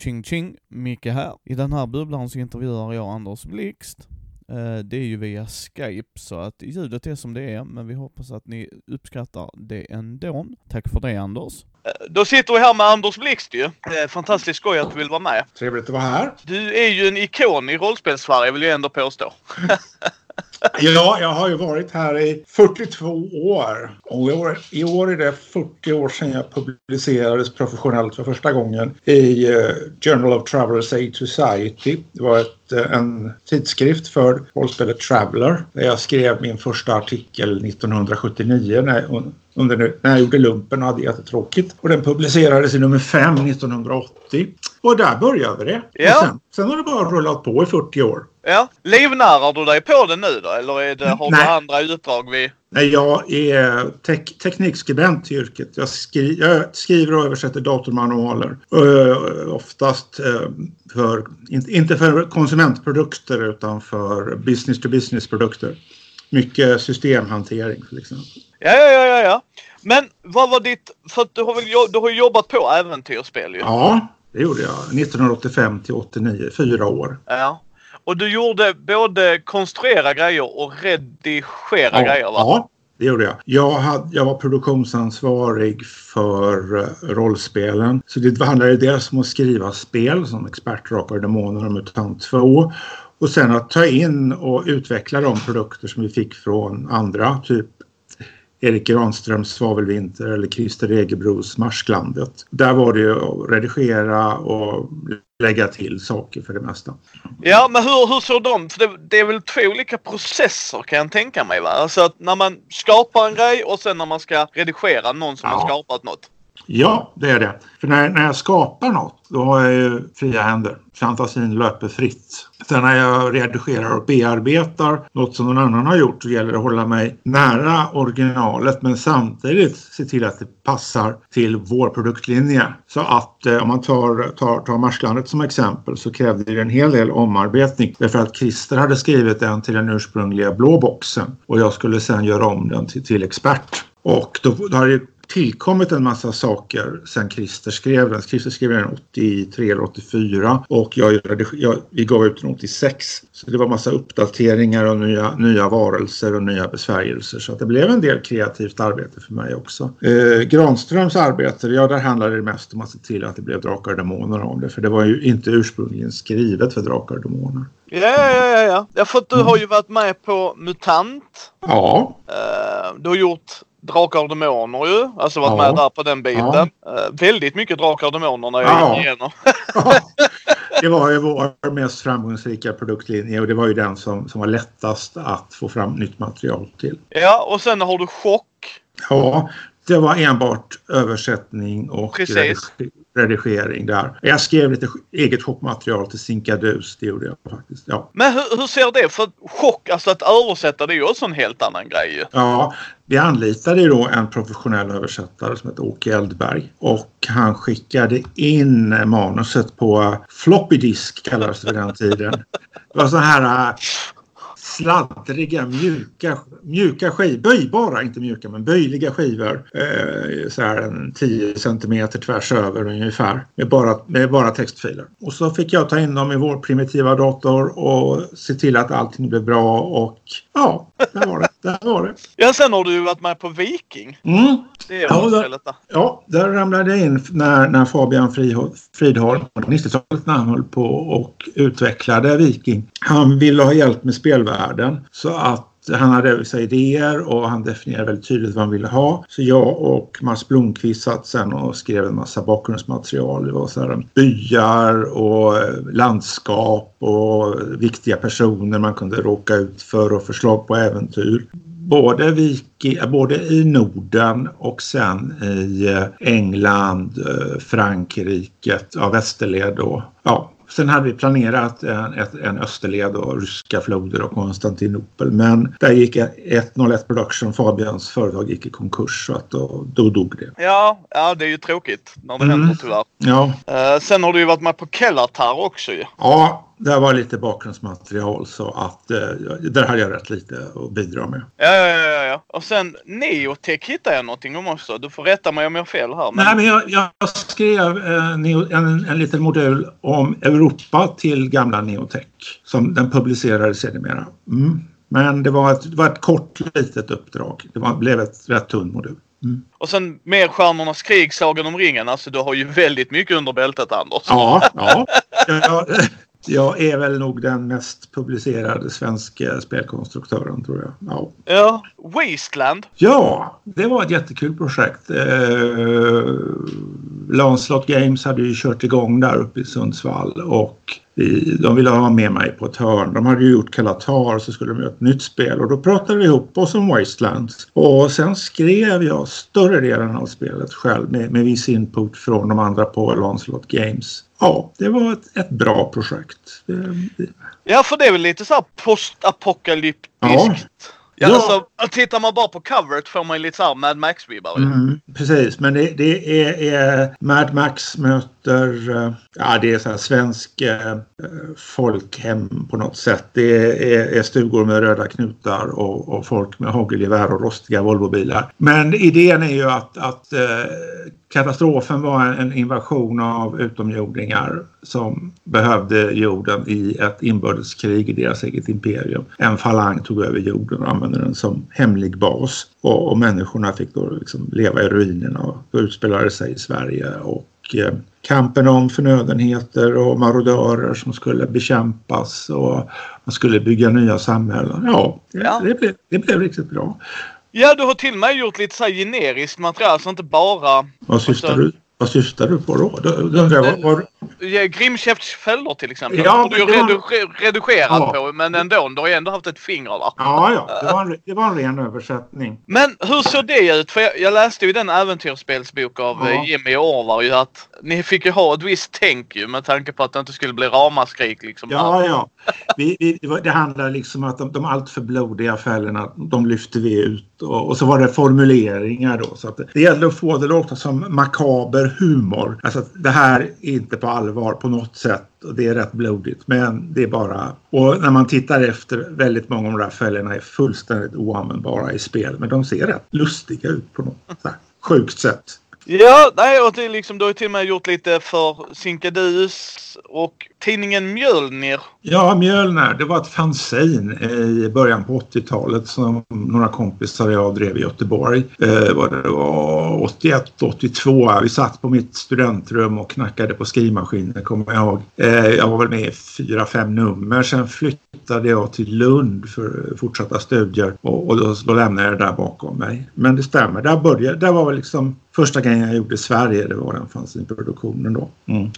Ching Ching, Micke här. I den här bubblan så intervjuar jag Anders Blixt. Eh, det är ju via Skype, så att ljudet är som det är, men vi hoppas att ni uppskattar det ändå. Tack för det Anders. Då sitter vi här med Anders Blixt ju. Eh, Fantastiskt skoj att du vill vara med. Trevligt att vara här. Du är ju en ikon i rollspelssverige vill jag ändå påstå. Ja, jag har ju varit här i 42 år. Och i år, i år är det 40 år sedan jag publicerades professionellt för första gången i eh, Journal of Travelers Aid Society. Det var ett, eh, en tidskrift för rollspelet Traveller där jag skrev min första artikel 1979 när, under, när jag gjorde lumpen och hade jättetråkigt. Och den publicerades i nummer 5 1980. Och där började det. Ja. Och sen, sen har det bara rullat på i 40 år. Ja. Livnärar du dig på det nu då? Eller är det, har du Nej. andra utdrag vi... Nej, jag är tek teknikskribent i yrket. Jag, skri jag skriver och översätter datormanualer. Uh, oftast eh, för, inte, inte för konsumentprodukter utan för business to business produkter. Mycket systemhantering till exempel. Ja, ja, ja, ja. Men vad var ditt... För att du har väl du har jobbat på äventyrsspel ju? Ja, det gjorde jag. 1985 till 89, fyra år. Ja. Och du gjorde både konstruera grejer och redigera Ja, grejer va? ja, det gjorde jag. Jag, hade, jag var produktionsansvarig för eh, rollspelen. Så det handlade dels om att skriva spel som Expert, Drakar och Demoner och MUTANT 2. Och sen att ta in och utveckla de produkter som vi fick från andra. Typ Erik Granströms Svavelvinter eller Christer Egebros Marsklandet. Där var det ju att redigera och lägga till saker för det mesta. Ja, men hur, hur såg de? För det, det är väl två olika processer kan jag tänka mig va? Alltså att när man skapar en grej och sen när man ska redigera någon som Ja. har skapat något. Ja, det är det. För när, när jag skapar något, då har jag ju fria händer. Fantasin löper fritt. Sen när jag redigerar och bearbetar något som någon annan har gjort så gäller det att hålla mig nära originalet men samtidigt se till att det passar till vår produktlinje. Så att eh, om man tar, tar, tar Marslandet som exempel så krävde det en hel del omarbetning. Därför att Christer hade skrivit den till den ursprungliga blå boxen och jag skulle sen göra om den till, till expert. Och då, då hade det tillkommit en massa saker sen Christer skrev den. Christer skrev den 83 eller 84 och jag, jag, vi gav ut den 86. Så det var massa uppdateringar och nya, nya varelser och nya besvärjelser. Så att det blev en del kreativt arbete för mig också. Eh, Granströms arbete, ja där handlade det mest om att se till att det blev Drakar och Demoner om det. För det var ju inte ursprungligen skrivet för Drakar och Demoner. Ja, ja, ja, ja, ja. För att du har ju varit med på MUTANT. Ja, Eh, du har gjort Drakar och Demoner ju. Alltså varit Ja. med där på den biten. Eh, väldigt mycket Drakar och Demoner när jag Ja. gick igenom. det var ju vår mest framgångsrika produktlinje och det var ju den som, som var lättast att få fram nytt material till. ja, och sen har du Chock. Ja, det var enbart översättning och Precis. redigering där. Jag skrev lite eget chockmaterial till Sinkadus, det gjorde jag faktiskt. Ja. Men hur, hur ser det? För chock, alltså att översätta det är ju också en helt annan grej. Ja, vi anlitade ju då en professionell översättare som heter Åke Eldberg och han skickade in manuset på floppy disk kallades det för den tiden. Det var så här äh, sladdriga, mjuka, mjuka skivor, böjbara, inte mjuka men böjliga skivor. Eh, så här en 10 centimeter tvärs över ungefär med bara, med bara textfiler. Och så fick jag ta in dem i vår primitiva dator och se till att allting blev bra och ja, där var det. Där var det. Ja, sen har du varit med på Viking. Mm. Det är Ja, där-. Ja, där ramlade jag in när, när Fabian Fridholm på 90-talet när han höll på och utvecklade Viking. Han ville ha hjälp med spelvärlden så att han hade vissa idéer och han definierade väldigt tydligt vad han ville ha. Så jag och Mats Blomqvist satt sen och skrev en massa bakgrundsmaterial. Det var så här byar och eh, landskap och viktiga personer man kunde råka ut för och förslag på äventyr både, Viki, både i Norden och sen i eh, England, eh, Frankrike, ja, västerled och ja. Sen hade vi planerat en, en österled och ryska floder och Konstantinopel. Men där gick 101 Production, Fabians företag, gick i konkurs så att då, då dog det. Ja, ja, det är ju tråkigt när det Mm. händer tyvärr. Ja, Eh, sen har du ju varit med på Kellartar också ju. ja det var lite bakgrundsmaterial så att eh, där hade jag rätt lite att bidra med. Ja, ja, ja, ja. Och sen Neotech hittade jag någonting om också. Du får rätta mig om jag har fel här. Men... Nej, men jag, jag skrev eh, en, en liten modul om Europa till gamla Neotech som den publicerades sedermera. Mm. Men det var, ett, det var ett kort litet uppdrag. Det var, blev ett rätt tunn modul. Mm. Och sen mer Stjärnornas krig, Sagan om ringen. Alltså du har ju väldigt mycket under bältet Anders. Ja, ja. jag är väl nog den mest publicerade svenska spelkonstruktören tror jag. Ja. ja. Wasteland. Ja, det var ett jättekul projekt. Eh, Lancelot Games hade ju kört igång där uppe i Sundsvall och de ville ha med mig på ett hörn. De hade ju gjort Kalatar så skulle de göra ett nytt spel och då pratade vi ihop oss om Wastelands. Och sen skrev jag större delen av spelet själv med, med viss input från de andra på Lancelot Games. Ja, det var ett, ett bra projekt. Ja, för det är väl lite så här postapokalyptiskt. Ja. Ja, ja. Alltså, tittar man bara på coveret får man ju lite såhär Mad Max-vibbar. Mm, precis, men det, det är, är, Mad Max möter, möter, eh, ja det är så här svensk eh, folkhem på något sätt. Det är, är stugor med röda knutar och, och folk med hagelgevär och rostiga Volvobilar. Men idén är ju att, att eh, katastrofen var en invasion av utomjordingar som behövde jorden i ett inbördeskrig i deras eget imperium. En falang tog över jorden och använde den som hemlig bas och, och människorna fick då liksom leva i ruinerna och då utspelade sig i Sverige och eh, kampen om förnödenheter och marodörer som skulle bekämpas och man skulle bygga nya samhällen. Ja, det, ja. det, blev, det blev riktigt bra. Ja, du har till och med gjort lite så generiskt material, så inte bara... Vad syftar du? Vad syftar du på då? var, var... Grimkäfts fällor till exempel. Ja, du har redu redigerat ja. på men ändå. Du har ju ändå haft ett finger där. Ja, ja. Det var, en, det var en ren översättning. Men hur såg det ut? För jag, jag läste ju den äventyrsspelsbok av ja. Eh, Jimmy Orvar ju att ni fick ju ha ett visst tänk ju med tanke på att det inte skulle bli ramaskrik liksom. Ja, ja. Vi, vi, det handlar liksom om att de, de alltför blodiga fällorna, de lyfte vi ut och, och, så var det formuleringar då. Så att det, det gällde att få det låta som makaber humor. Alltså det här är inte på allvar på något sätt och det är rätt blodigt men det är bara... Och när man tittar efter, väldigt många av de där fällorna är fullständigt oanvändbara i spel men de ser rätt lustiga ut på något så sjukt sätt. Ja, nej, och det är liksom, du har ju till och med gjort lite för Sinkadus och tidningen Mjölnir. Ja, Mjölnir, det var ett fanzine eh, i början på 80-talet som några kompisar jag drev i Göteborg. Eh, det var 81, 82. Vi satt på mitt studentrum och knackade på skrivmaskinen, kommer jag ihåg. Eh, jag var väl med i fyra, fem nummer. Sen flyttade jag till Lund för fortsatta studier och, och då, då lämnade jag det där bakom mig. Men det stämmer, där började, där var väl liksom första grejen jag gjorde i Sverige, det var den fanzinproduktionen då. Mm.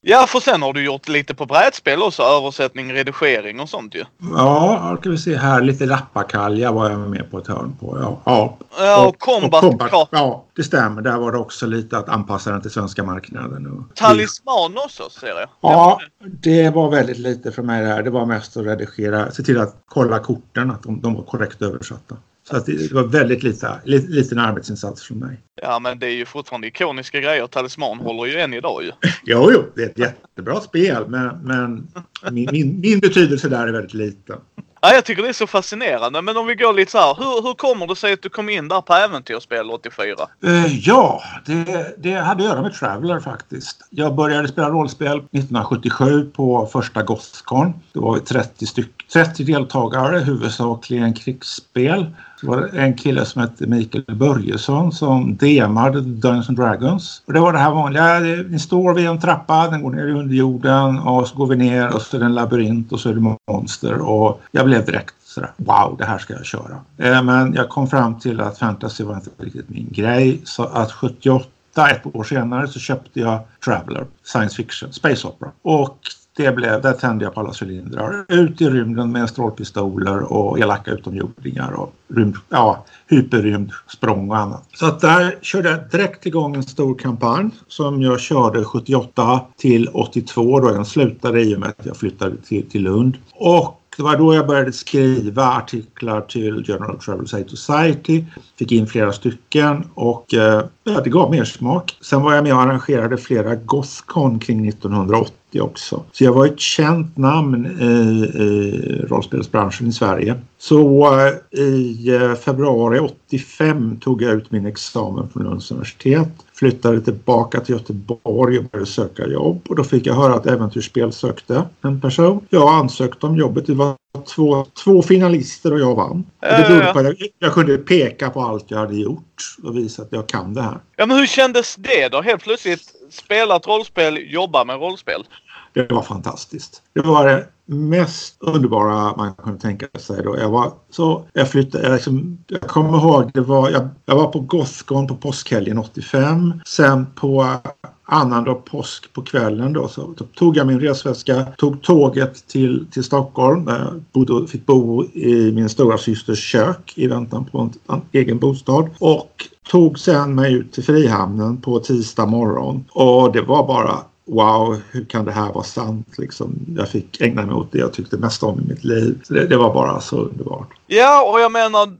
Ja, för sen har du gjort lite på brädspel också, översättning, redigering och sånt ju. Ja, här kan vi se här, lite rappakalja var jag med på ett hörn på. Ja, ja. ja och, combat, och combat Ja, det stämmer. Där var det också lite att anpassa den till svenska marknaden. Och, Talisman också ser jag. Ja, det var väldigt lite för mig det här. Det var mest att redigera, se till att kolla korten, att de, de var korrekt översatta. Så att det var väldigt lite, liten arbetsinsats från mig. Ja, men det är ju fortfarande ikoniska grejer. Talisman håller ju än idag ju. jo, jo, det är ett jättebra spel, men, men min, min, min betydelse där är väldigt liten. Ja, jag tycker det är så fascinerande. Men om vi går lite så här. Hur, hur kommer det sig att du kom in där på Äventyrsspel 84? Uh, eh, ja, det, det hade att göra med Traveller faktiskt. Jag började spela rollspel 1977 på första Gothcon. Det var 30, styck, 30 deltagare, huvudsakligen krigsspel. Det var en kille som hette Mikael Börjesson som demade Dungeons and Dragons. Och det var det här vanliga, ni står vid en trappa, den går ner i underjorden och så går vi ner och så är det en labyrint och så är det monster och jag blev direkt sådär wow, det här ska jag köra. Eh, men jag kom fram till att fantasy var inte riktigt min grej så att 78 ett år senare så köpte jag Traveller, science fiction, space opera. Och det blev, där tände jag på alla cylindrar. Ut i rymden med strålpistoler och elaka utomjordingar och rymd, ja, hyperrymdsprång och annat. Så att där körde jag direkt igång en stor kampanj som jag körde 78 till 82 då den slutade i och med att jag flyttade till, till Lund. Och det var då jag började skriva artiklar till General Travel Society. Fick in flera stycken och eh, det gav mer smak. Sen var jag med och arrangerade flera Gothcon kring 1980 också. Så jag var ett känt namn i, i rollspelsbranschen i Sverige. Så eh, i eh, februari 85 tog jag ut min examen från Lunds universitet. Flyttade tillbaka till Göteborg och började söka jobb. Och då fick jag höra att Äventyrsspel sökte en person. Jag ansökte om jobbet. Det var två, två finalister och jag vann. Och det berodde på att jag, jag kunde peka på allt jag hade gjort och visa att jag kan det här. Ja men hur kändes det då? Helt plötsligt spela ett rollspel, jobba med rollspel. Det var fantastiskt. Det var det mest underbara man kunde tänka sig. Då. Jag, var så, jag, flyttade, jag, liksom, jag kommer ihåg, det var, jag, jag var på Gothcon på påskhelgen 85. Sen på annandag påsk på kvällen då så tog jag min resväska, tog tåget till, till Stockholm. Jag bodde, fick bo i min stora systers kök i väntan på en, en egen bostad. Och tog sen mig ut till Frihamnen på tisdag morgon. Och det var bara wow, hur kan det här vara sant? Liksom, jag fick ägna mig åt det jag tyckte mest om i mitt liv. Det, det, var bara så underbart. Ja, och jag menar,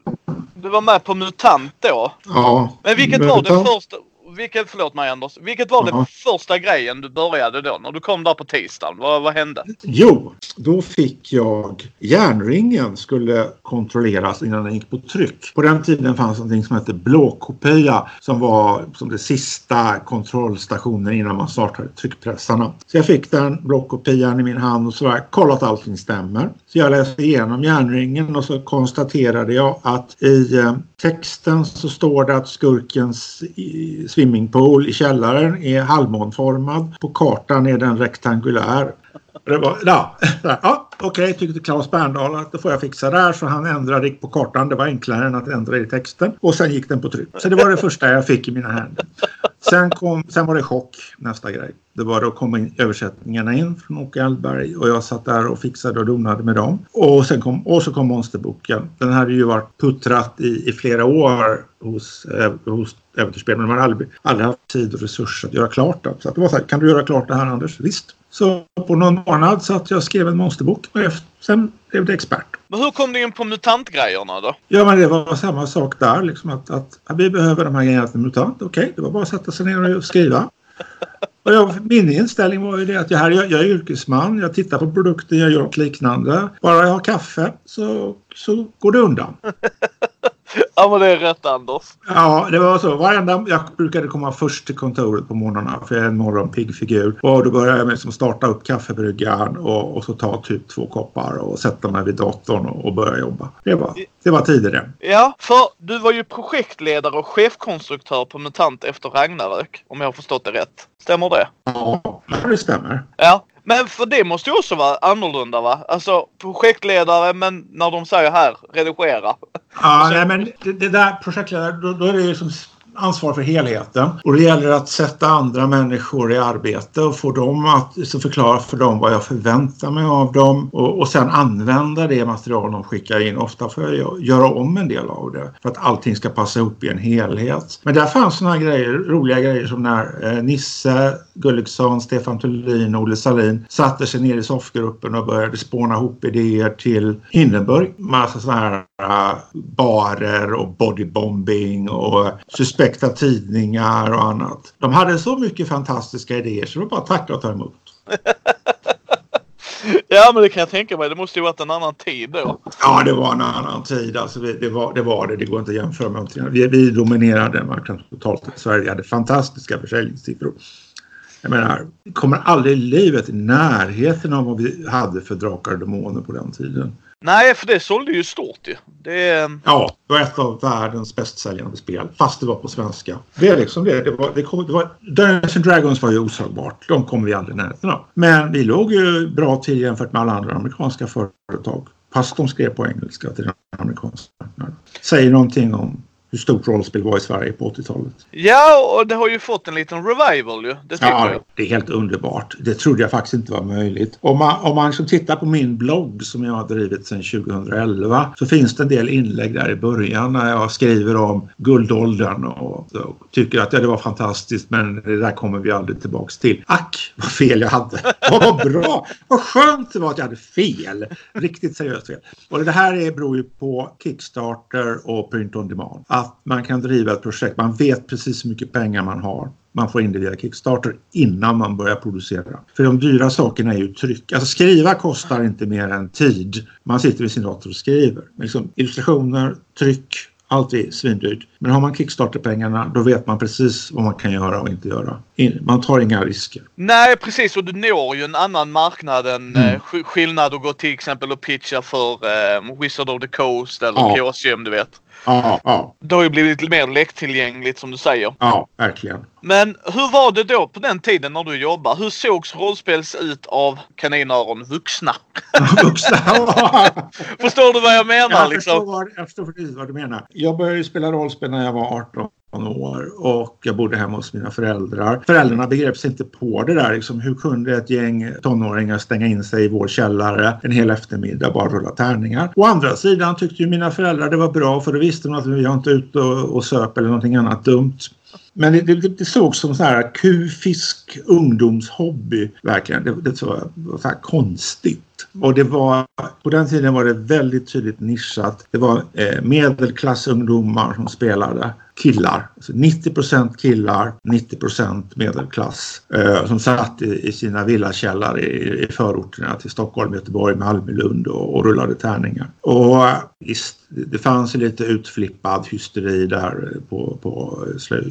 du var med på MUTANT då. Ja. Men vilket var det första, vilket, förlåt mig Anders, vilket var den första grejen du började då? När du kom där på tisdagen, vad, vad hände? Jo, då fick jag järnringen skulle kontrolleras innan den gick på tryck. På den tiden fanns någonting som hette blåkopia som var som det sista kontrollstationen innan man startade tryckpressarna. Så jag fick den blåkopian i min hand och så har jag kollat att allting stämmer. Så jag läste igenom järnringen och så konstaterade jag att i eh, texten så står det att skurkens swimmingpool i källaren är halvmånformad. På kartan är den rektangulär. Det var, ja, ja okej, okay, tyckte Claes Berndahl att det får jag fixa där så han ändrade på kartan. Det var enklare än att ändra i texten och sen gick den på tryck. Så det var det första jag fick i mina händer. Sen, kom, sen var det chock, nästa grej. Det var då kom in översättningarna in från Åke Eldberg och jag satt där och fixade och donade med dem. Och, sen kom, och så kom monsterboken. Den hade ju varit puttrat i, i flera år hos, eh, hos Äventyrsspel men de hade aldrig, aldrig haft tid och resurser att göra klart det. Så att det var så här, kan du göra klart det här Anders? Visst. Så på någon månad så att jag skrev en monsterbok och sen blev det expert. Men hur kom du in på mutantgrejerna då? Ja men det var samma sak där liksom att, att, att vi behöver de här grejerna till mutant. Okej, okay, det var bara att sätta sig ner och skriva. Och jag, min inställning var ju det att jag, här, jag, jag är yrkesman, jag tittar på produkter, jag gör något liknande. Bara jag har kaffe så, så går det undan. Ja men det är rätt Anders. Ja det var så. Varenda, jag brukade komma först till kontoret på morgnarna för jag är en morgonpigg figur. Och då började jag med att starta upp kaffebryggan och, och så ta typ två koppar och sätta mig vid datorn och, och börja jobba. Det var, det var det. Ja, för du var ju projektledare och chefkonstruktör på MUTANT efter Ragnarök. Om jag har förstått det rätt. Stämmer det? Ja, det stämmer. Ja, men för det måste ju också vara annorlunda va? Alltså projektledare men när de säger här, redigera. Ja, nej, men det, det där projektledare, då, då är det ju som ansvar för helheten. Och det gäller att sätta andra människor i arbete och få dem att så förklara för dem vad jag förväntar mig av dem och, och sen använda det material de skickar in. Ofta får jag göra om en del av det för att allting ska passa ihop i en helhet. Men där fanns sådana grejer, roliga grejer som när eh, Nisse Gulliksson, Stefan Thulin och Olle Salin satte sig ner i soffgruppen och började spåna ihop idéer till Hindenburg. Massa sådana här eh, barer och bodybombing och suspekta tidningar och annat. De hade så mycket fantastiska idéer så det var bara att tacka och ta emot. Ja men det kan jag tänka mig. Det måste ju varit en annan tid då. Ja det var en annan tid. Alltså, det, var, det var det. Det går inte att jämföra med någonting. Vi, vi dominerade marknaden totalt. Sverige hade fantastiska försäljningssiffror. Jag menar, vi kommer aldrig i livet i närheten av vad vi hade för Drakar och Demoner på den tiden. Nej, för det sålde ju stort ju. Det... Ja, det var ett av världens bästsäljande spel. Fast det var på svenska. Det är liksom det. det, var, det, kom, det var, Dungeons Dragons var ju oslagbart. De kom vi aldrig i närheten av. Men vi låg ju bra till jämfört med alla andra amerikanska företag. Fast de skrev på engelska till den amerikanska marknaden. Säger någonting om hur stort rollspel var i Sverige på 80-talet. Ja, och det har ju fått en liten revival ju. Det ja, jag. det är helt underbart. Det trodde jag faktiskt inte var möjligt. Om man, om man liksom tittar på min blogg som jag har drivit sedan 2011 så finns det en del inlägg där i början när jag skriver om guldåldern och, och tycker att ja, det var fantastiskt men det där kommer vi aldrig tillbaks till. Ack vad fel jag hade! vad bra! Vad skönt det var att jag hade fel! Riktigt seriöst fel. Och det här är, beror ju på Kickstarter och Print on Demand att man kan driva ett projekt. Man vet precis hur mycket pengar man har. Man får in det via Kickstarter innan man börjar producera. För de dyra sakerna är ju tryck. Alltså skriva kostar inte mer än tid. Man sitter vid sin dator och skriver. Liksom, illustrationer, tryck, allt är svindyrt. Men har man Kickstarter-pengarna då vet man precis vad man kan göra och inte göra. Man tar inga risker. Nej precis och du når ju en annan marknad än mm. eh, skillnad att gå till exempel och pitcha för eh, Wizard of the Coast eller ja. Chaosium du vet. Ja, ja. Det har ju blivit lite mer lättillgängligt som du säger. Ja, verkligen. Men hur var det då på den tiden när du jobbade? Hur sågs rollspels ut av kaninöron vuxna? vuxna? förstår du vad jag menar? Jag liksom? förstår, jag förstår precis vad du menar. Jag började spela rollspel när jag var 18 år och jag bodde hemma hos mina föräldrar. Föräldrarna begrep sig inte på det där. Liksom, hur kunde ett gäng tonåringar stänga in sig i vår källare en hel eftermiddag och bara rulla tärningar? Å andra sidan tyckte ju mina föräldrar det var bra för då visste de att vi var inte ute och, och söp eller någonting annat dumt. Men det, det, det sågs som så här kufisk ungdomshobby verkligen. Det, det var, var så här konstigt. Och det var, på den tiden var det väldigt tydligt nischat. Det var eh, medelklassungdomar som spelade killar. Alltså 90% killar, 90% medelklass eh, som satt i, i sina villakällare i, i förorterna till Stockholm, Göteborg, Malmö, Lund och, och rullade tärningar. Och eh, visst, det fanns lite utflippad hysteri där på, på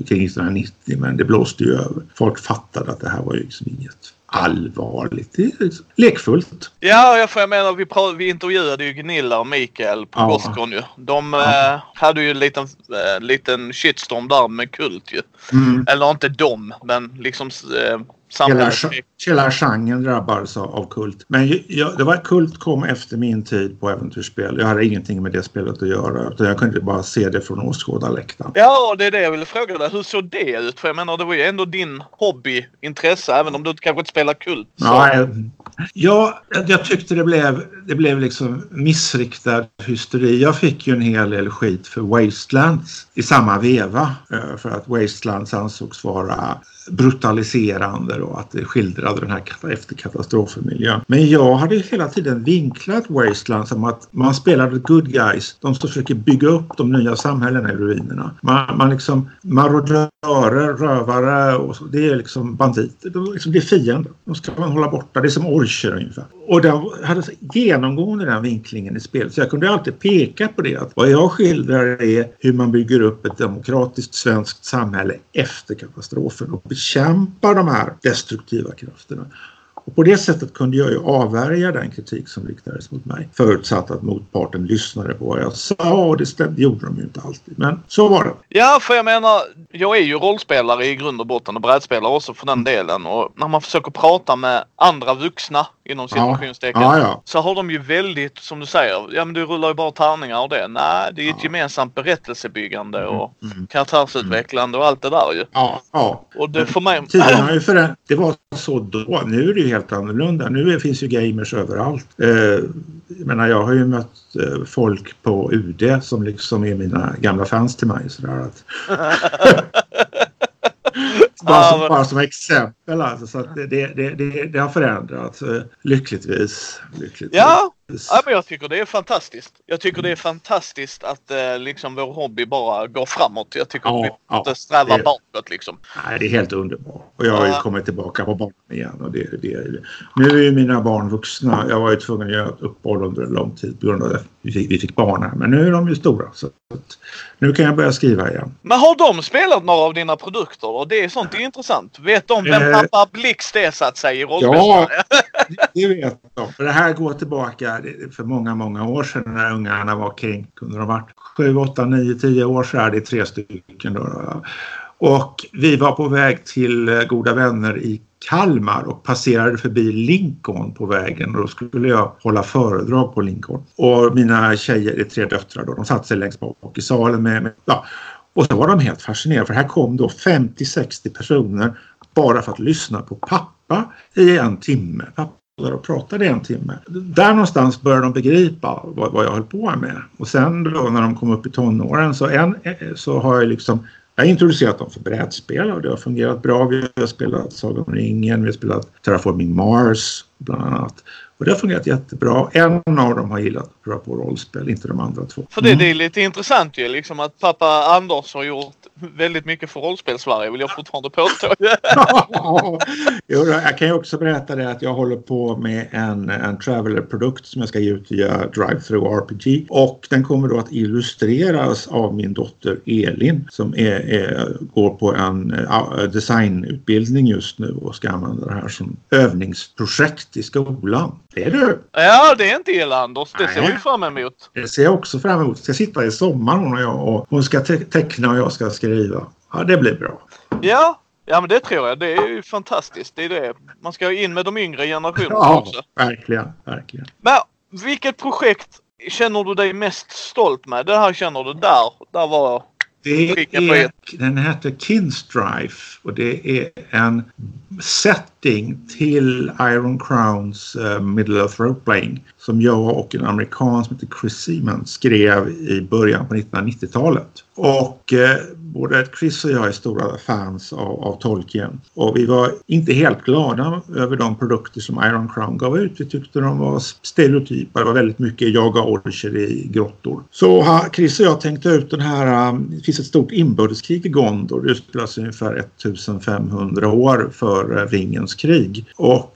kring 1990 men det blåste ju över. Folk fattade att det här var ju liksom inget allvarligt. Det är lekfullt. Ja, jag, jag menar vi, vi intervjuade ju Gunilla och Mikael på ja. Ju. De ja. eh, hade ju en liten, eh, liten shitstorm där med Kult ju. Mm. Eller inte de, men liksom eh, Hela, hela genren drabbades av kult. Men jag, det var Kult kom efter min tid på äventyrsspel. Jag hade ingenting med det spelet att göra. Utan jag kunde bara se det från åskådarläktaren. Ja, det är det jag ville fråga dig. Hur såg det ut? För jag menar, det var ju ändå din hobby, intresse, även om du kanske inte spelar Kult. Så. Ja, ja, jag tyckte det blev, det blev liksom missriktad hysteri. Jag fick ju en hel del skit för Wastelands i samma veva. Eh, för att Wastelands ansågs vara brutaliserande och att det skildrade den här efterkatastrofmiljön. Men jag hade hela tiden vinklat Wasteland som att man spelade good guys, de som försöker bygga upp de nya samhällena i ruinerna. Man, man liksom marodörer, rövare och så, det är liksom banditer, de, liksom, det är fiender. De ska man hålla borta, det är som orcher ungefär. Och det hade genomgående den vinklingen i spelet så jag kunde alltid peka på det att vad jag skildrar är hur man bygger upp ett demokratiskt svenskt samhälle efter katastrofen och bekämpar de här destruktiva krafterna. Och på det sättet kunde jag ju avvärja den kritik som riktades mot mig. Förutsatt att motparten lyssnade på vad jag sa och det, stämde, gjorde de ju inte alltid. Men så var det. Ja, för jag menar, jag är ju rollspelare i grund och botten och brädspelare också för den delen. Och när man försöker prata med andra vuxna inom situationstecken ja. Ja, så har de ju väldigt, som du säger, ja men du rullar ju bara tärningar och det. Nej, det är ett gemensamt berättelsebyggande och mm. mm. kardtärsutvecklande och allt det där ju. Ja, ja. Och det för mig... Tiden har ju förä... Det var så då. Nu är det ju helt annorlunda. Nu finns ju gamers överallt. Eh, jag menar, jag har ju mött eh, folk på UD som liksom är mina gamla fans till mig. Sådär att... bara, som, bara som exempel alltså. Så det, det, det, det, har förändrats eh, lyckligtvis. lyckligtvis. Ja, Ja, men jag tycker det är fantastiskt. Jag tycker det är fantastiskt att eh, liksom vår hobby bara går framåt. Jag tycker ja, vi inte ja, sträva det, bakåt liksom. Nej, det är helt underbart. Och jag har ju kommit tillbaka på banan igen. Och det, det, nu är ju mina barn vuxna. Jag var ju tvungen att göra ett uppehåll under en lång tid på grund av att vi fick, vi fick barn här. Men nu är de ju stora. Så nu kan jag börja skriva igen. Men har de spelat några av dina produkter? Och det är sånt det är intressant. Vet de vem eh, pappa Blixt är så att säga i Ja, det vet de. För det här går tillbaka för många, många år sedan när ungarna var kring, kunde de varit 7, 8, 9, 10 år så är det tre stycken. Då. Och vi var på väg till eh, Goda vänner i Kalmar och passerade förbi Lincoln på vägen och då skulle jag hålla föredrag på Lincoln. Och mina tjejer, det är tre döttrar då, de satte sig längst bak i salen med, med ja. Och så var de helt fascinerade för här kom då 50-60 personer bara för att lyssna på pappa i en timme. Pappa där och pratade en timme. Där någonstans började de begripa vad, vad jag höll på med. Och sen då när de kom upp i tonåren så, en, så har jag liksom jag har introducerat dem för brädspel och det har fungerat bra. Vi har spelat Sagan om ringen, vi har spelat Terraforming Mars bland annat. Och det har fungerat jättebra. En av dem har gillat att pröva på rollspel, inte de andra två. För det, det är lite intressant ju liksom att pappa Anders har gjort väldigt mycket för rollspel-Sverige vill jag fortfarande påstå. jo, jag kan ju också berätta det att jag håller på med en, en Traveler-produkt som jag ska ge ut via Drive-Through RPG. Och den kommer då att illustreras av min dotter Elin som är, är, går på en uh, designutbildning just nu och ska använda det här som övningsprojekt i skolan. Det är du! Ja, det är inte illa Anders. Det ser vi fram emot. Det ser jag också fram emot. Jag ska sitta i sommar hon och jag och hon ska te teckna och jag ska skriva. Ja, det blir bra. Ja, ja men det tror jag. Det är ju fantastiskt. Det är det. Man ska in med de yngre generationerna ja, också. verkligen, verkligen. Men vilket projekt känner du dig mest stolt med? Det här känner du där. Där var det är, den heter Kinstrife och det är en setting till Iron Crowns uh, Middle Earth Rope Playing som jag och en amerikan som heter Chris Seaman skrev i början på 1990-talet. Och eh, både Chris och jag är stora fans av, av Tolkien. Och vi var inte helt glada över de produkter som Iron Crown gav ut. Vi tyckte de var stereotypa. Det var väldigt mycket jaga orcher i grottor. Så ha, Chris och jag tänkte ut den här, um, det finns ett stort inbördeskrig i Gondor. Det utspelar sig ungefär 1500 år före eh, Ringens krig. Och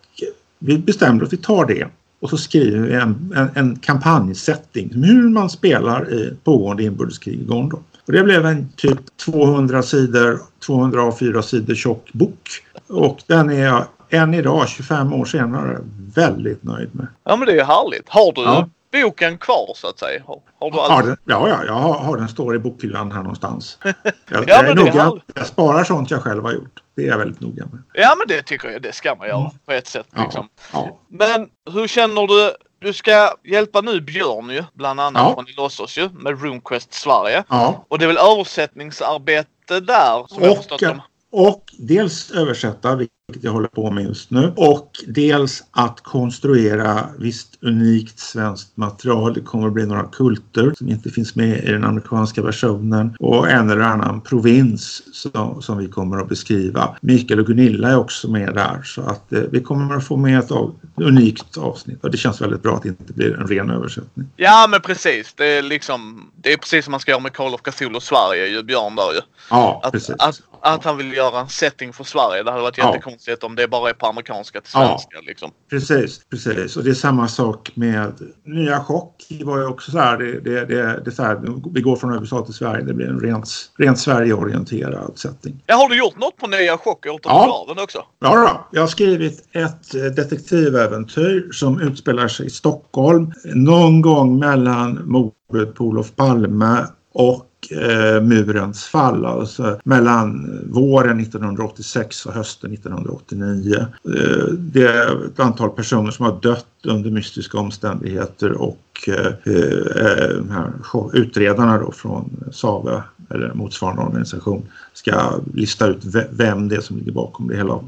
vi bestämde att vi tar det och så skriver vi en, en, en kampanjsättning hur man spelar i pågående inbördeskrig i Gondor. Och det blev en typ 200 sidor, 204 sidor tjock bok. Och den är jag än idag, 25 år senare, väldigt nöjd med. Ja men det är härligt. Har du ja. boken kvar så att säga? Har, har du ja, den, ja, ja, jag har, har den står i bokhyllan här någonstans. Jag, ja, jag, är noga, jag sparar sånt jag själv har gjort. Det är jag väldigt noga med. Ja men det tycker jag det ska man göra mm. på ett sätt. Liksom. Ja, men hur känner du du ska hjälpa nu Björn ju, bland annat ja. från Ilossos ju, med RuneQuest Sverige. Ja. Och det är väl översättningsarbete där som och, jag förstått som... Och dels översätta, vilket jag håller på med just nu. Och dels att konstruera visst unikt svenskt material. Det kommer att bli några kulter som inte finns med i den amerikanska versionen och en eller annan provins som, som vi kommer att beskriva. Mikael och Gunilla är också med där så att eh, vi kommer att få med ett av, unikt avsnitt och det känns väldigt bra att det inte blir en ren översättning. Ja men precis. Det är liksom det är precis som man ska göra med Call of Cthulhu Sverige ju, Björn där ju. Ja, att, precis. Att, att han vill göra en setting för Sverige. Det hade varit ja. Jättekonstigt om det bara är på amerikanska till svenska. Ja, liksom. Precis, precis. Och det är samma sak med nya chock. Det var ju också så här, det, det, det, det så här, vi går från USA till Sverige. Det blir en rent, rent Sverigeorienterad setting. Ja, har du gjort något på nya chock och ja. också? Ja, då. jag har skrivit ett eh, detektiväventyr som utspelar sig i Stockholm någon gång mellan mordet på Olof Palme och eh, murens fall, alltså mellan våren 1986 och hösten 1989. Eh, det är ett antal personer som har dött under mystiska omständigheter och eh, eh här, utredarna då från SAVE eller motsvarande organisation ska lista ut vem det är som ligger bakom det hela.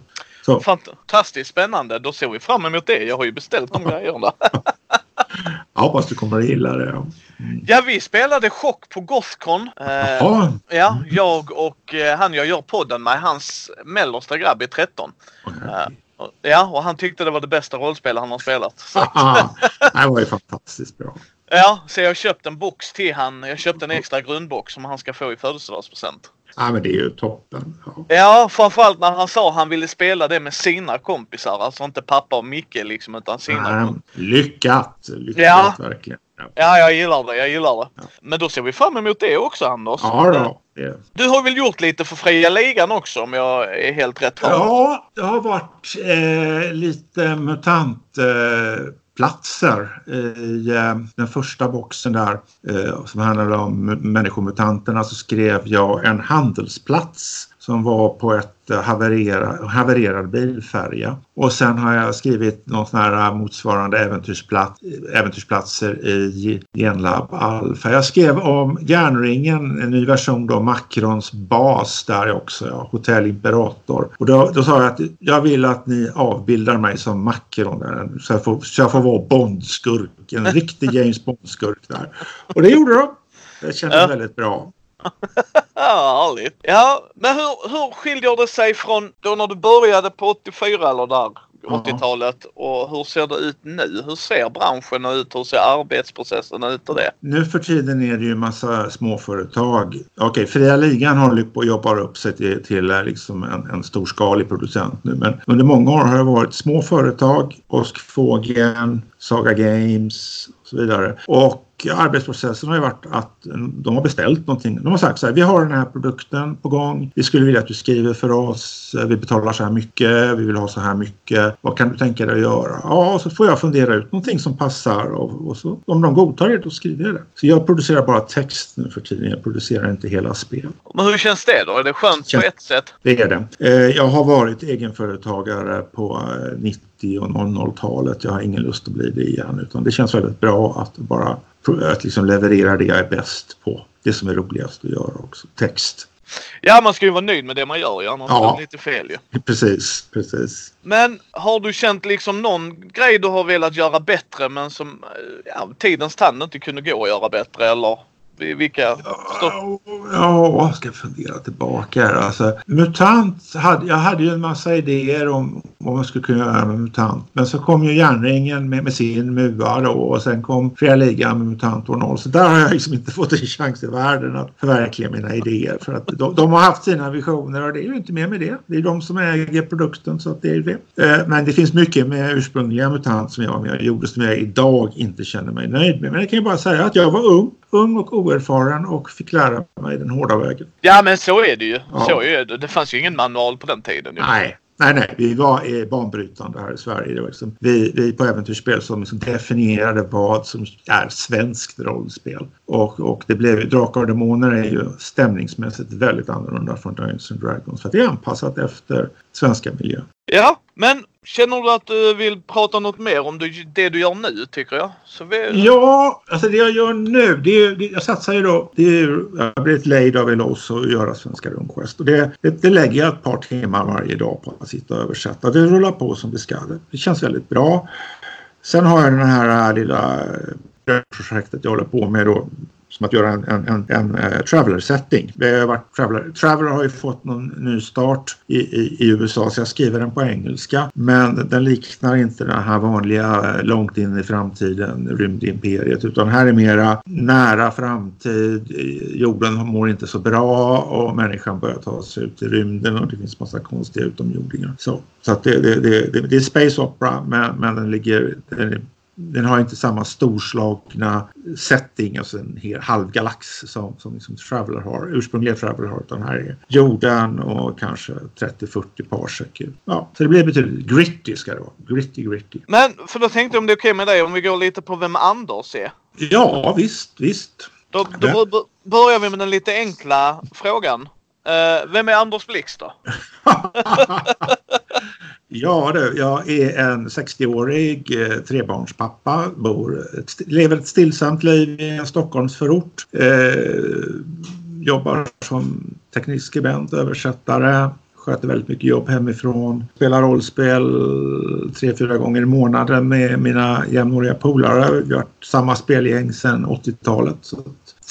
Så. Fantastiskt spännande. Då ser vi fram emot det. Jag har ju beställt de grejerna. Jag hoppas du kommer att gilla det. Mm. Ja, vi spelade Chock på Gothcon. Eh, ja, jag och eh, han jag gör podden med, hans mellersta grabb är 13. Okay. Eh, ja, och han tyckte det var det bästa rollspel han har spelat. det var ju fantastiskt bra. Ja, så jag har köpt en box till han. Jag köpte en extra grundbox som han ska få i födelsedagspresent. Ja men det är ju toppen. Ja. ja framförallt när han sa han ville spela det med sina kompisar. Alltså inte pappa och Micke liksom utan sina. Nej, lyckat! Lyckat ja. verkligen. Ja. ja, jag gillar det. Jag gillar det. Ja. Men då ser vi fram emot det också Anders. Ja då. Yeah. Du har väl gjort lite för fria ligan också om jag är helt rätt Ja, det har varit eh, lite MUTANT eh, platser i eh, den första boxen där eh, som handlade om människomutanterna så skrev jag en handelsplats som var på ett haverera, havererad bilfärja. Och sen har jag skrivit någon sån här motsvarande äventyrsplats, äventyrsplatser i Genlab Alpha. Jag skrev om Järnringen, en ny version då, Macrons bas där också, ja, Hotell Imperator. Och då, då sa jag att jag vill att ni avbildar mig som Macron så jag får, så jag får vara Bondskurk, en riktig James Bond-skurk där. Och det gjorde de. Det kändes ja. väldigt bra. Ja, härligt. Ja, men hur, hur skiljer det sig från då när du började på 84 eller där 80-talet och hur ser det ut nu? Hur ser branschen ut? Hur ser arbetsprocessen ut och det? Nu för tiden är det ju massa småföretag. Okej, Fria Ligan håller på att jobba upp sig till, till liksom en, en storskalig producent nu men under många år har det varit små företag, Åskfågeln, Saga Games och så vidare. Och arbetsprocessen har ju varit att de har beställt någonting. De har sagt så här, vi har den här produkten på gång. Vi skulle vilja att du skriver för oss. Vi betalar så här mycket. Vi vill ha så här mycket. Vad kan du tänka dig att göra? Ja, så får jag fundera ut någonting som passar och, och så om de godtar det, då skriver jag det. Så jag producerar bara text nu för tiden. Jag producerar inte hela spel. Men hur känns det då? Är det skönt på ett sätt? Det är det. Eh, jag har varit egenföretagare på 90 eh, och 00-talet. Jag har ingen lust att bli det igen utan det känns väldigt bra att bara att liksom leverera det jag är bäst på. Det som är roligast att göra också. Text. Ja, man ska ju vara nöjd med det man gör ju, annars ja. är det lite fel ju. Precis, precis. Men har du känt liksom någon grej du har velat göra bättre men som ja, tidens tand inte kunde gå att göra bättre eller? Vilka? Ja, jag ska fundera tillbaka här. Alltså, MUTANT, hade, jag hade ju en massa idéer om vad man skulle kunna göra med MUTANT. Men så kom ju Järnringen med, med sin MUA då och sen kom Fria Ligan med MUTANT år 0. Så där har jag liksom inte fått en chans i världen att förverkliga mina idéer. För att de, de, har haft sina visioner och det är ju inte mer med det. Det är de som äger produkten så att det är det. Eh, men det finns mycket med ursprungliga MUTANT som jag var med och gjorde som jag idag inte känner mig nöjd med. Men jag kan ju bara säga att jag var ung ung och oerfaren och fick lära mig den hårda vägen. Ja men så är det ju. Ja. Så är det. det fanns ju ingen manual på den tiden. Ju. Nej. Nej, nej, vi var banbrytande här i Sverige. Det var liksom, vi, vi på Äventyrsspel som liksom definierade vad som är svenskt rollspel. Och, och det blev, Drakar och Demoner är ju stämningsmässigt väldigt annorlunda från Dungeons and Dragons. För det är anpassat efter svenska miljö. Ja, men Känner du att du vill prata något mer om det du gör nu tycker jag? Vi... Ja, alltså det jag gör nu. Det är, det, jag satsar ju då. Det är, jag har blivit lejd av Elos att göra Svenska Rundquest. Och det, det, det, lägger jag ett par timmar varje dag på att sitta och översätta. Det rullar på som det ska. Det känns väldigt bra. Sen har jag den här lilla projektet jag håller på med då som att göra en, en, en, en eh, uh, traveler-setting. Traveler, traveler har ju fått någon ny start i, i, i, USA så jag skriver den på engelska. Men den liknar inte den här vanliga eh, långt in i framtiden rymdimperiet utan här är mera nära framtid. Jorden mår inte så bra och människan börjar ta sig ut i rymden och det finns massa konstiga utomjordingar. Så, så att det, det, det, det, är space opera men, men den ligger den den har inte samma storslagna setting, alltså en hel halv galax som, som liksom Traveller har, ursprungliga Traveller har, utan här är jorden och kanske 30-40 parsec. Ja, så det blir betydligt gritty ska det vara. Gritty, gritty. Men för då tänkte jag om det är okej okay med dig om vi går lite på vem Anders är? Ja, visst, visst. Då, då börjar vi med den lite enkla frågan. Uh, vem är Anders Blix då? Ja du, jag är en 60-årig eh, trebarnspappa, bor, lever ett stillsamt liv i en Stockholmsförort. Eh, jobbar som teknisk skribent, översättare, sköter väldigt mycket jobb hemifrån. Spelar rollspel tre, fyra gånger i månaden med mina jämnåriga polare. Vi har varit samma spelgäng sedan 80-talet.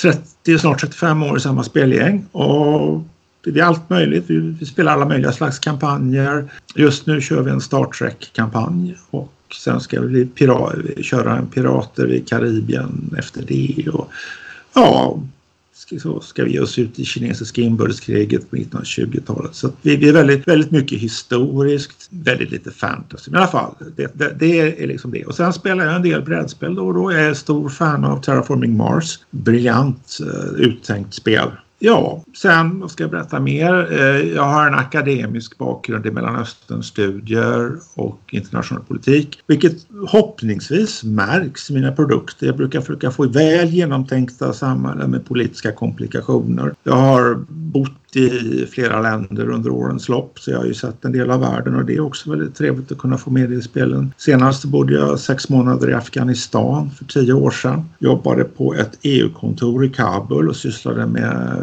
30, snart 35 år i samma spelgäng. Och det är allt möjligt. Vi, vi, spelar alla möjliga slags kampanjer. Just nu kör vi en Star Trek-kampanj och sen ska vi köra en Pirater i Karibien efter det. Och, ja, så ska vi ge oss ut i kinesiska inbördeskriget på 1920-talet. Så vi, vi är väldigt, väldigt mycket historiskt, väldigt lite fantasy. Men i alla fall, det, det, det, är liksom det. Och sen spelar jag en del brädspel då och då. Jag är stor fan av Terraforming Mars. Briljant uh, uttänkt spel. Ja, sen vad ska jag berätta mer? Eh, jag har en akademisk bakgrund i Mellanösternstudier och internationell politik, vilket hoppningsvis märks i mina produkter. Jag brukar försöka få väl genomtänkta samhällen med politiska komplikationer. Jag har bott i flera länder under årens lopp så jag har ju sett en del av världen och det är också väldigt trevligt att kunna få med det i spelen. Senast bodde jag sex månader i Afghanistan för tio år sedan. Jobbade på ett EU-kontor i Kabul och sysslade med,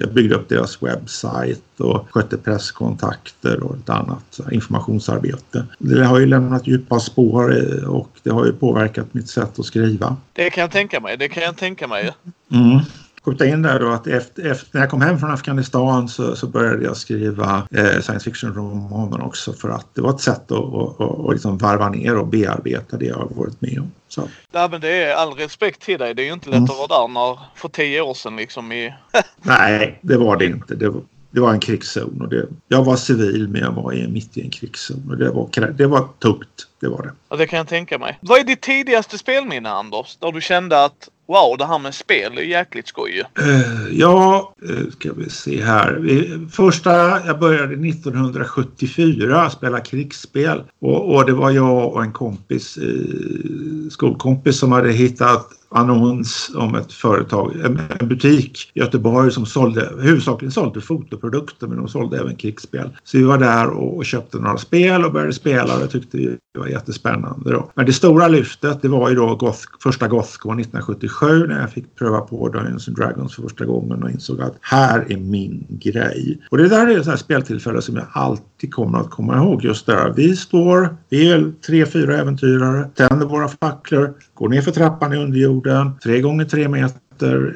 jag byggde upp deras webbsajt och skötte presskontakter och ett annat informationsarbete. Det har ju lämnat djupa spår och det har ju påverkat mitt sätt att skriva. Det kan jag tänka mig, det kan jag tänka mig. Mm. Skjuta in där då att efter, efter, när jag kom hem från Afghanistan så, så började jag skriva eh, science fiction-romaner också för att det var ett sätt att, att, att, att liksom varva ner och bearbeta det jag har varit med om. Så. Ja, men det är all respekt till dig. Det är ju inte lätt mm. att vara där när, för tio år sedan liksom i... Nej, det var det inte. Det var, det var en krigszon. Och det, jag var civil men jag var i, mitt i en krigszon. Och det var, det var tungt. Det var det. Ja, det kan jag tänka mig. Vad är ditt tidigaste spelminne Anders? Där du kände att wow, det här med spel är jäkligt skoj uh, Ja, uh, ska vi se här. Första, jag började 1974 spela krigsspel. Och, och det var jag och en kompis, uh, skolkompis som hade hittat annons om ett företag, en butik i Göteborg som sålde, huvudsakligen sålde fotoprodukter men de sålde även krigsspel. Så vi var där och, köpte några spel och började spela och jag tyckte det var jättespännande då. Men det stora lyftet det var ju då Goth, första Gothcon 1977 när jag fick pröva på Dungeons and Dragons för första gången och insåg att här är min grej. Och det där är ett sånt speltillfälle som jag alltid kommer att komma ihåg just där. Vi står, vi är tre, fyra äventyrare, tänder våra facklor, går ner för trappan i underjorden, tre gånger tre meter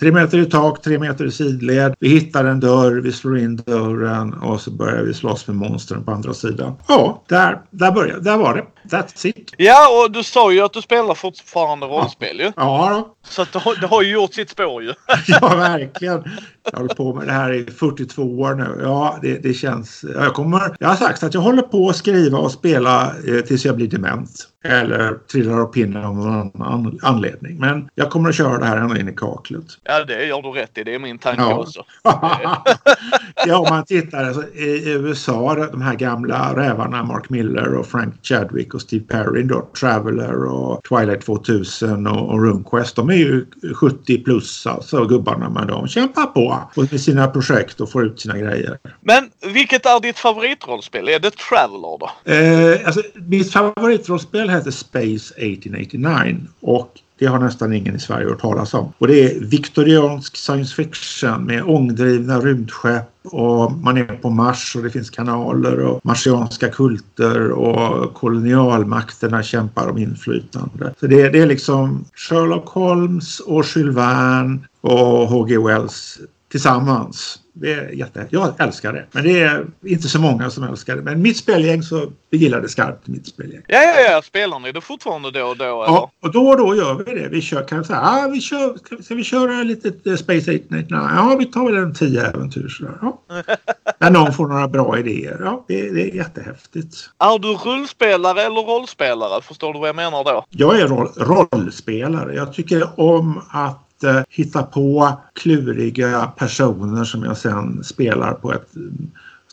Tre meter i tak, tre meter i sidled. Vi hittar en dörr, vi slår in dörren och så börjar vi slåss med monstren på andra sidan. Ja, där, där började Där var det. That's it. Ja, och du sa ju att du spelar fortfarande rollspel ja. ju. Ja, då. Så det, har, det har ju gjort sitt spår ju. ja, verkligen. Jag håller på med det här i 42 år nu. Ja, det, det känns... Jag, kommer, jag har sagt att jag håller på att skriva och spela eh, tills jag blir dement. Eller trillar av pinnen av någon annan anledning. Men jag kommer att köra det här ända in i kaklet. Ja, det gör du rätt i. Det är min tanke ja. också. ja, om man tittar alltså, i USA, de här gamla rävarna Mark Miller och Frank Chadwick och Steve Perry då, Traveller och Twilight 2000 och, och RuneQuest. De är ju 70 plus alltså gubbarna men de kämpar på med sina projekt och får ut sina grejer. Men vilket är ditt favoritrollspel? Är det Traveller då? Eh, alltså, mitt favoritrollspel heter Space 1889 och det har nästan ingen i Sverige hört talas om. Och det är viktoriansk science fiction med ångdrivna rymdskepp och man är på Mars och det finns kanaler och marsianska kulter och kolonialmakterna kämpar om inflytande. Så det, det är liksom Sherlock Holmes och Jules Verne och H.G. Wells tillsammans. Det är jätte... Jag älskar det. Men det är inte så många som älskar det. Men mitt spelgäng så vi gillar det skarpt, mitt spelgäng. Ja, ja, ja. Spelar ni det fortfarande då och då? Eller? Ja, och då och då gör vi det. Vi kör, kan säga, ah, vi kör, ska, vi, ska vi köra lite uh, Space 899? Ja, vi tar väl en tio äventyr sådär. Ja. När någon får några bra idéer. Ja, det, det är jättehäftigt. Är du rullspelare eller rollspelare? Förstår du vad jag menar då? Jag är roll, rollspelare. Jag tycker om att eh, hitta på kluriga personer som jag sen spelar på ett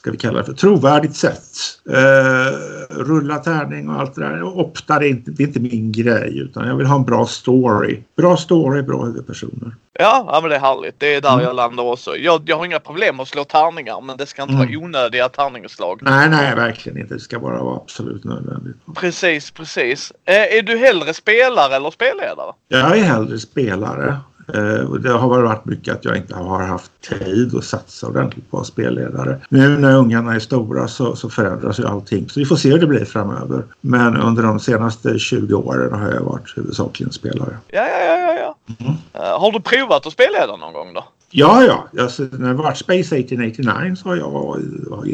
ska vi kalla det för, trovärdigt sätt. Eh, rulla tärning och allt det där. Opta, det är, inte, det är inte min grej utan jag vill ha en bra story. Bra story, bra huvudpersoner. Ja, ja men det är härligt. Det är där mm. jag landar också. Jag, jag har inga problem med att slå tärningar men det ska inte mm. vara onödiga tärningsslag. Nej, nej, verkligen inte. Det ska bara vara absolut nödvändigt. Precis, precis. Eh, är du hellre spelare eller spelledare? Jag är hellre spelare. Eh, det har varit mycket att jag inte har haft tid att satsa ordentligt på spelledare. Nu när ungarna är stora så, så förändras ju allting så vi får se hur det blir framöver. Men under de senaste 20 åren har jag varit huvudsakligen spelare. Ja, ja, ja, ja. Mm. Uh, har du provat att spelleda någon gång då? Ja, ja. Alltså, när det varit Space 1889 så har jag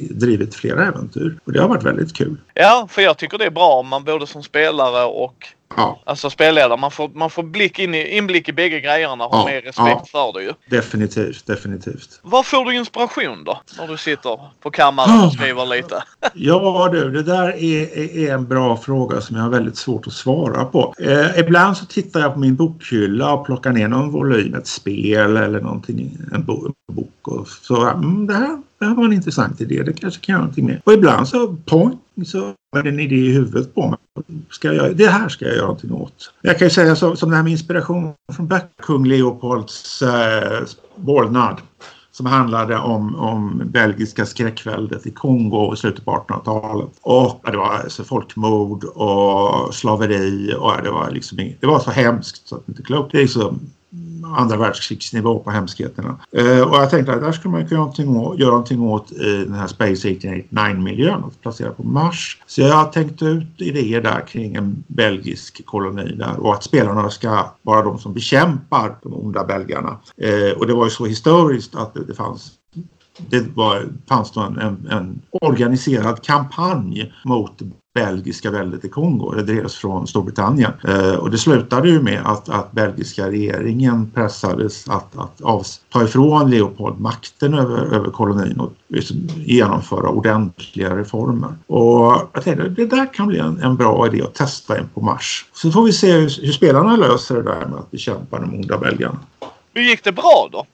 drivit flera äventyr och det har varit väldigt kul. Ja, för jag tycker det är bra om man både som spelare och Ja. Alltså spelledare, man får, man får blick in i, inblick i bägge grejerna och har mer respekt ja. för det ju. Definitivt, definitivt. Var får du inspiration då? När du sitter på kammaren och skriver lite? ja du, det där är, är, en bra fråga som jag har väldigt svårt att svara på. Eh, ibland så tittar jag på min bokhylla och plockar ner någon volym, ett spel eller någonting, en bok och så, mm, det här det här var en intressant idé, det kanske kan göra någonting med. Och ibland så, point, så en idé i huvudet på mig. Ska jag, det här ska jag göra någonting åt. Jag kan ju säga så, som det här med inspiration från kung Leopolds eh, vålnad som handlade om, om belgiska skräckväldet i Kongo i slutet på 1800-talet. Och ja, det var alltså folkmord och slaveri och ja, det var liksom det var så hemskt så att det inte klokt. Det är liksom andra världskrigsnivå på hemskheterna. Eh, och jag tänkte att där skulle man kunna göra någonting åt, i den här Space 1889-miljön och placera på Mars. Så jag har tänkt ut idéer där kring en belgisk koloni där och att spelarna ska vara de som bekämpar de onda belgarna. Eh, och det var ju så historiskt att det, det fanns det var, fanns då en, en, en, organiserad kampanj mot belgiska väldet i Kongo. Det drevs från Storbritannien. Eh, och det slutade ju med att, att belgiska regeringen pressades att, att av, ta ifrån Leopold makten över, över kolonin och liksom genomföra ordentliga reformer. Och jag tänkte det där kan bli en, en bra idé att testa en på Mars. Så får vi se hur, hur spelarna löser det där med att bekämpa de onda belgarna. Hur gick det bra då?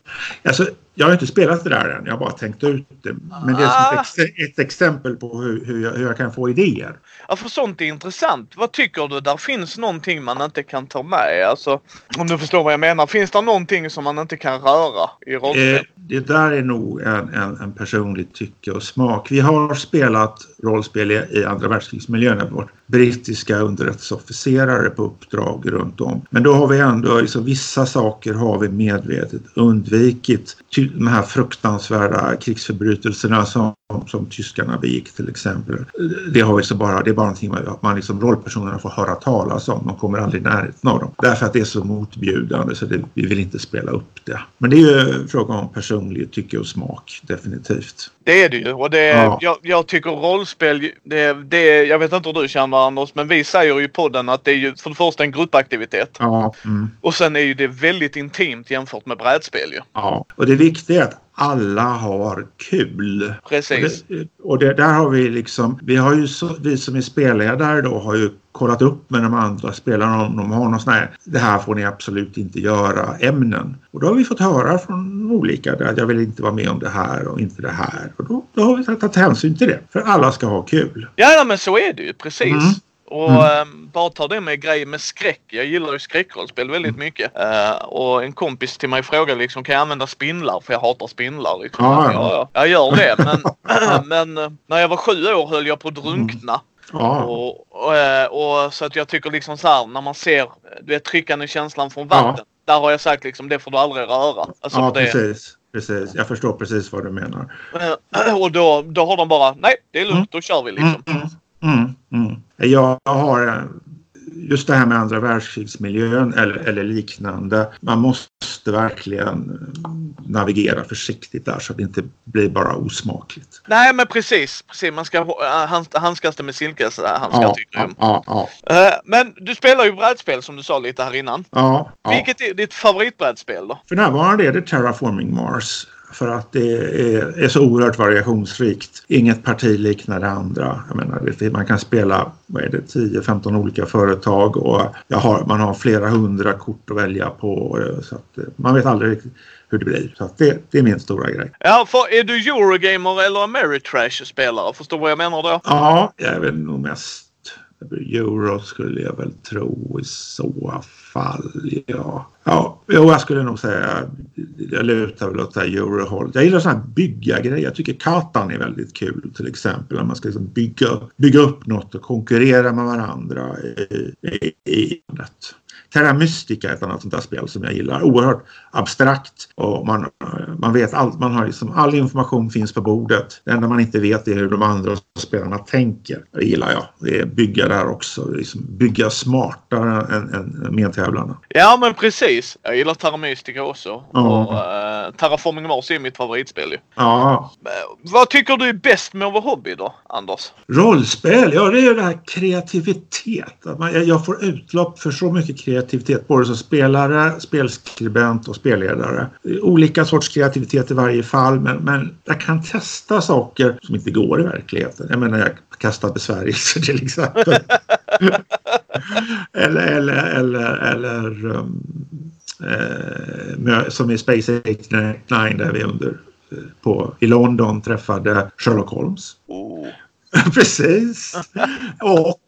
Alltså, jag har inte spelat det där än, jag har bara tänkt ut det. Men det är ah. ett, ett, exempel på hur, hur, jag, hur, jag, kan få idéer. Ja, för sånt är intressant. Vad tycker du? Där finns någonting man inte kan ta med? Alltså, om du förstår vad jag menar. Finns det någonting som man inte kan röra i rollspel? Eh, det där är nog en, en, en, personlig tycke och smak. Vi har spelat rollspel i, i andra världskrigsmiljön. Vårt brittiska underrättelseofficerare på uppdrag runt om. Men då har vi ändå, liksom, vissa saker har vi medvetet undvikit. De här fruktansvärda krigsförbrytelserna som, som tyskarna begick till exempel. Det, har vi så bara, det är bara någonting att man liksom, rollpersonerna får höra talas om. De kommer aldrig i närheten av dem. Därför att det är så motbjudande så det, vi vill inte spela upp det. Men det är ju fråga om personlig tycke och smak definitivt. Det är det ju och det, ja. jag, jag tycker rollspel, det, det, jag vet inte hur du känner Anders, men vi säger ju i podden att det är ju för det första en gruppaktivitet. Ja. Mm. Och sen är ju det väldigt intimt jämfört med brädspel ju. Ja, och det viktiga är att alla har kul. Precis. Och, det, och det, där har vi liksom, vi har ju så, vi som är spelledare då har ju kollat upp med de andra spelarna om de har någon sån här, det här får ni absolut inte göra ämnen. Och då har vi fått höra från olika att jag vill inte vara med om det här och inte det här. Och då, då har vi tagit hänsyn till det. För alla ska ha kul. Ja, men så är det ju precis. Mm. Och mm. ähm, bara ta det med grejer med skräck. Jag gillar ju skräckrollspel väldigt mm. mycket. Uh, och en kompis till mig frågade liksom, kan jag använda spindlar? För jag hatar spindlar. Liksom. Ah, ja, ja. Jag gör det. Men, men eh, när jag var sju år höll jag på att drunkna. Mm. Ja. Och, och, eh, och, så att jag tycker liksom så här när man ser, du vet tryckande känslan från vatten. Ja. Där har jag sagt liksom det får du aldrig röra. Alltså, ja, precis. Precis, jag förstår precis vad du menar. Och då, då har de bara, nej det är lugnt, mm. då kör vi liksom. Mm, mm, mm, jag har just det här med andra världskrigsmiljön eller, eller liknande. Man måste verkligen navigera försiktigt där så att det inte blir bara osmakligt. Nej men precis, precis. man ska äh, handskas det med silkeshandskar ja, tycker jag. Ja, ja. Äh, men du spelar ju brädspel som du sa lite här innan. Ja, ja. Vilket är ditt favoritbrädspel då? För närvarande är det Terraforming Mars för att det är, är, så oerhört variationsrikt. Inget parti liknar det andra. Jag menar, man kan spela 10-15 olika företag och har, man har flera hundra kort att välja på. Så eh, man vet aldrig riktigt hur det blir. Så det, det, är min stora grej. Ja, för är du Eurogamer eller Ameritrash-spelare? Förstår du vad jag menar då? Ja, jag är väl nog mest Euro skulle jag väl tro i så fall. Ja, ja jo, jag skulle nog säga jag lutar väl åt Eurohållet. Jag gillar sådana här bygga grejer. Jag tycker kartan är väldigt kul till exempel. När man ska liksom bygga, bygga upp något och konkurrera med varandra i, i, i Terra Mystica är ett annat sånt där spel som jag gillar. Oerhört abstrakt och man, man vet allt. Man har liksom, all information finns på bordet. Det enda man inte vet är hur de andra spelarna tänker. Det gillar jag. Det är bygga där också. Liksom bygga smartare än, än medtävlarna. Ja men precis. Jag gillar Terra Mystica också. Ja. Och, uh, Terraforming Mars är mitt favoritspel ju. Ja. Vad tycker du är bäst med vår hobby då, Anders? Rollspel? Ja, det är ju det här kreativitet. Att man, jag får utlopp för så mycket kreativitet kreativitet både som spelare, spelskribent och spelledare. Olika sorts kreativitet i varje fall men, men jag kan testa saker som inte går i verkligheten. Jag menar jag kastar besvärjelser till exempel. eller eller, eller, eller um, eh, som i Space 89 där vi under eh, på, i London träffade Sherlock Holmes. Oh. Precis. Och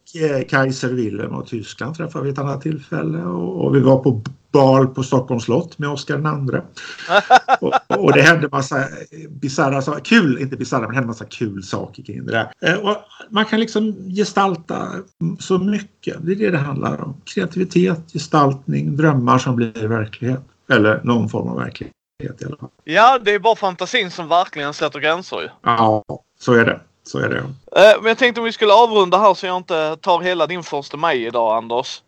Kaiser Wilhelm och Tyskland träffade vi ett annat tillfälle och, vi var på bal på Stockholms slott med Oscar II. och, och det hände massa bisarra saker, kul, inte bisarra, men det hände massa kul saker kring det där. Eh, och man kan liksom gestalta så mycket, det är det det handlar om. Kreativitet, gestaltning, drömmar som blir verklighet. Eller någon form av verklighet i alla fall. Ja, det är bara fantasin som verkligen sätter gränser ju. Ja, så är det. Så är det. Eh, men jag tänkte om vi skulle avrunda här så jag inte tar hela din första maj idag, Anders.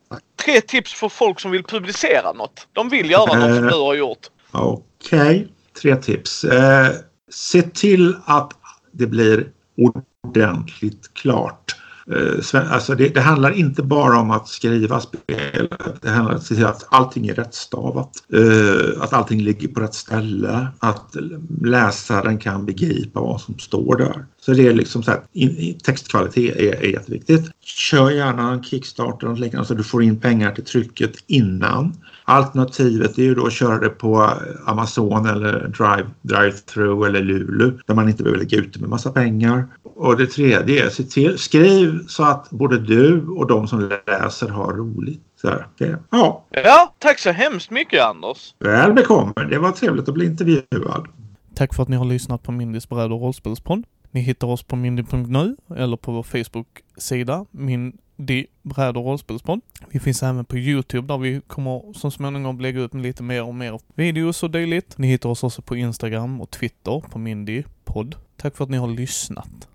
Tre tips för folk som vill publicera något. De vill göra något som Eh. du har gjort. Okej, okay. tre tips. Eh, se till att det blir ordentligt klart. Eh, alltså det, det, handlar inte bara om att skriva spel. Det handlar om att se till att allting är rättstavat. Eh, att allting ligger på rätt ställe. Att läsaren kan begripa vad som står där. Så det är liksom så här, textkvalitet är, är jätteviktigt. Kör gärna en Kickstarter och liknande så du får in pengar till trycket innan. Alternativet är ju då att köra det på Amazon eller Drive, Drive-Through eller Lulu där man inte behöver lägga ut med massa pengar. Och det tredje är se till, skriv så att både du och de som läser har roligt. Så här, det, ja. ja, tack så hemskt mycket Anders. Väl bekomme. Det var trevligt att bli intervjuad. Tack för att ni har lyssnat på Mindys bräd och rollspelspodd. Ni hittar oss på mindy.nu eller på vår Facebook-sida Mindy bräd och rollspelspodd. Vi finns även på Youtube där vi kommer så småningom lägga ut lite mer och mer videos och dylikt. Ni hittar oss också på Instagram och Twitter på Mindy podd. Tack för att ni har lyssnat.